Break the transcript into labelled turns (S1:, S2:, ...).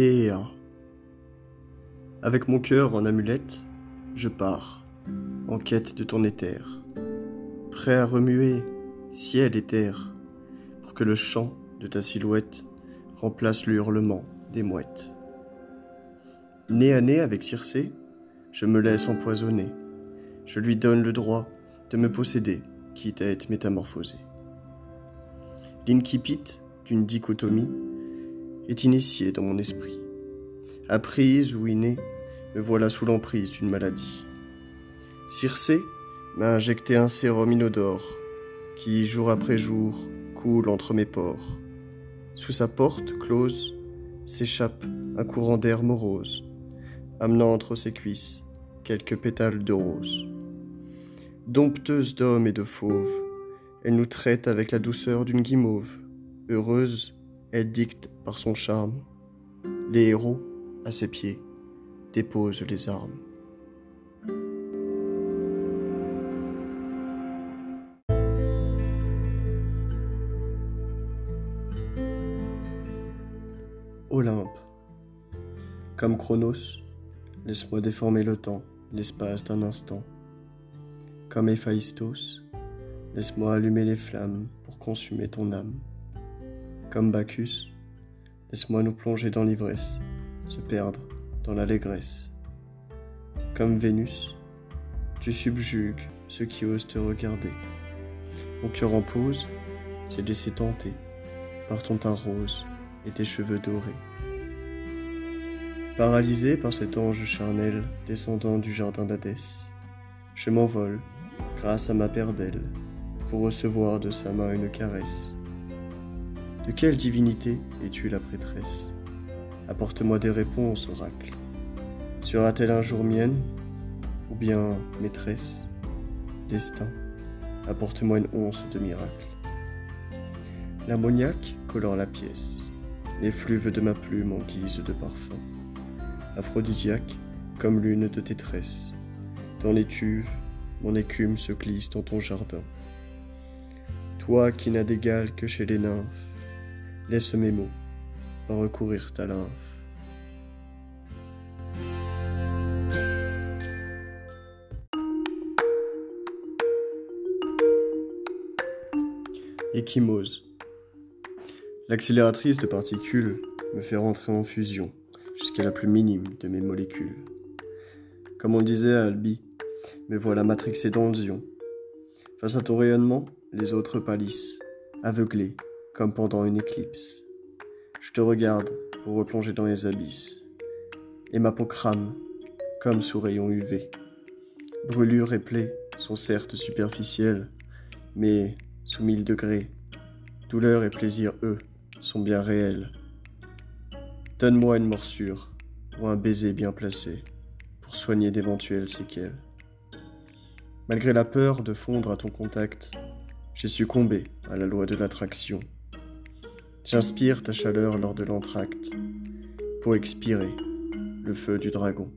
S1: Ea. Avec mon cœur en amulette, je pars, en quête de ton éther, prêt à remuer ciel et terre, pour que le chant de ta silhouette remplace le hurlement des mouettes. Nez à nez avec Circé, je me laisse empoisonner, je lui donne le droit de me posséder, quitte à être métamorphosé. L'incipit d'une dichotomie est initié dans mon esprit. Apprise ou innée, me voilà sous l'emprise d'une maladie. Circé m'a injecté un sérum inodore qui, jour après jour, coule entre mes pores. Sous sa porte close s'échappe un courant d'air morose, amenant entre ses cuisses quelques pétales de rose. Dompteuse d'hommes et de fauves, elle nous traite avec la douceur d'une guimauve. Heureuse, elle dicte par son charme. Les héros, à ses pieds, déposent les armes. Olympe. Comme Chronos, laisse-moi déformer le temps, l'espace d'un instant. Comme Héphaïstos, laisse-moi allumer les flammes pour consumer ton âme. Comme Bacchus, laisse-moi nous plonger dans l'ivresse, se perdre dans l'allégresse. Comme Vénus, tu subjugues ceux qui osent te regarder. Mon cœur en pause s'est laissé tenter par ton teint rose et tes cheveux dorés. Paralysé par cet ange charnel descendant du jardin d'Hadès, je m'envole grâce à ma paire d'ailes pour recevoir de sa main une caresse. De quelle divinité es-tu la prêtresse? Apporte-moi des réponses, oracle. Sera-t-elle un jour mienne ou bien maîtresse Destin, apporte-moi une once de miracle. L'ammoniaque colore la pièce, l'effluve de ma plume en guise de parfum. Aphrodisiaque, comme l'une de tes tresses. Dans les tuves, mon écume se glisse dans ton jardin. Toi qui n'as d'égal que chez les nymphes, Laisse mes mots recourir ta lymphe. Échymose. L'accélératrice de particules me fait rentrer en fusion jusqu'à la plus minime de mes molécules. Comme on disait à Albi, me voilà matrixé dans le Face à ton rayonnement, les autres pâlissent, aveuglés, comme pendant une éclipse. Je te regarde pour replonger dans les abysses, et ma peau crame comme sous rayon UV. Brûlures et plaies sont certes superficielles, mais sous mille degrés, douleur et plaisir, eux, sont bien réels. Donne-moi une morsure ou un baiser bien placé pour soigner d'éventuelles séquelles. Malgré la peur de fondre à ton contact, j'ai succombé à la loi de l'attraction. J'inspire ta chaleur lors de l'entracte pour expirer le feu du dragon.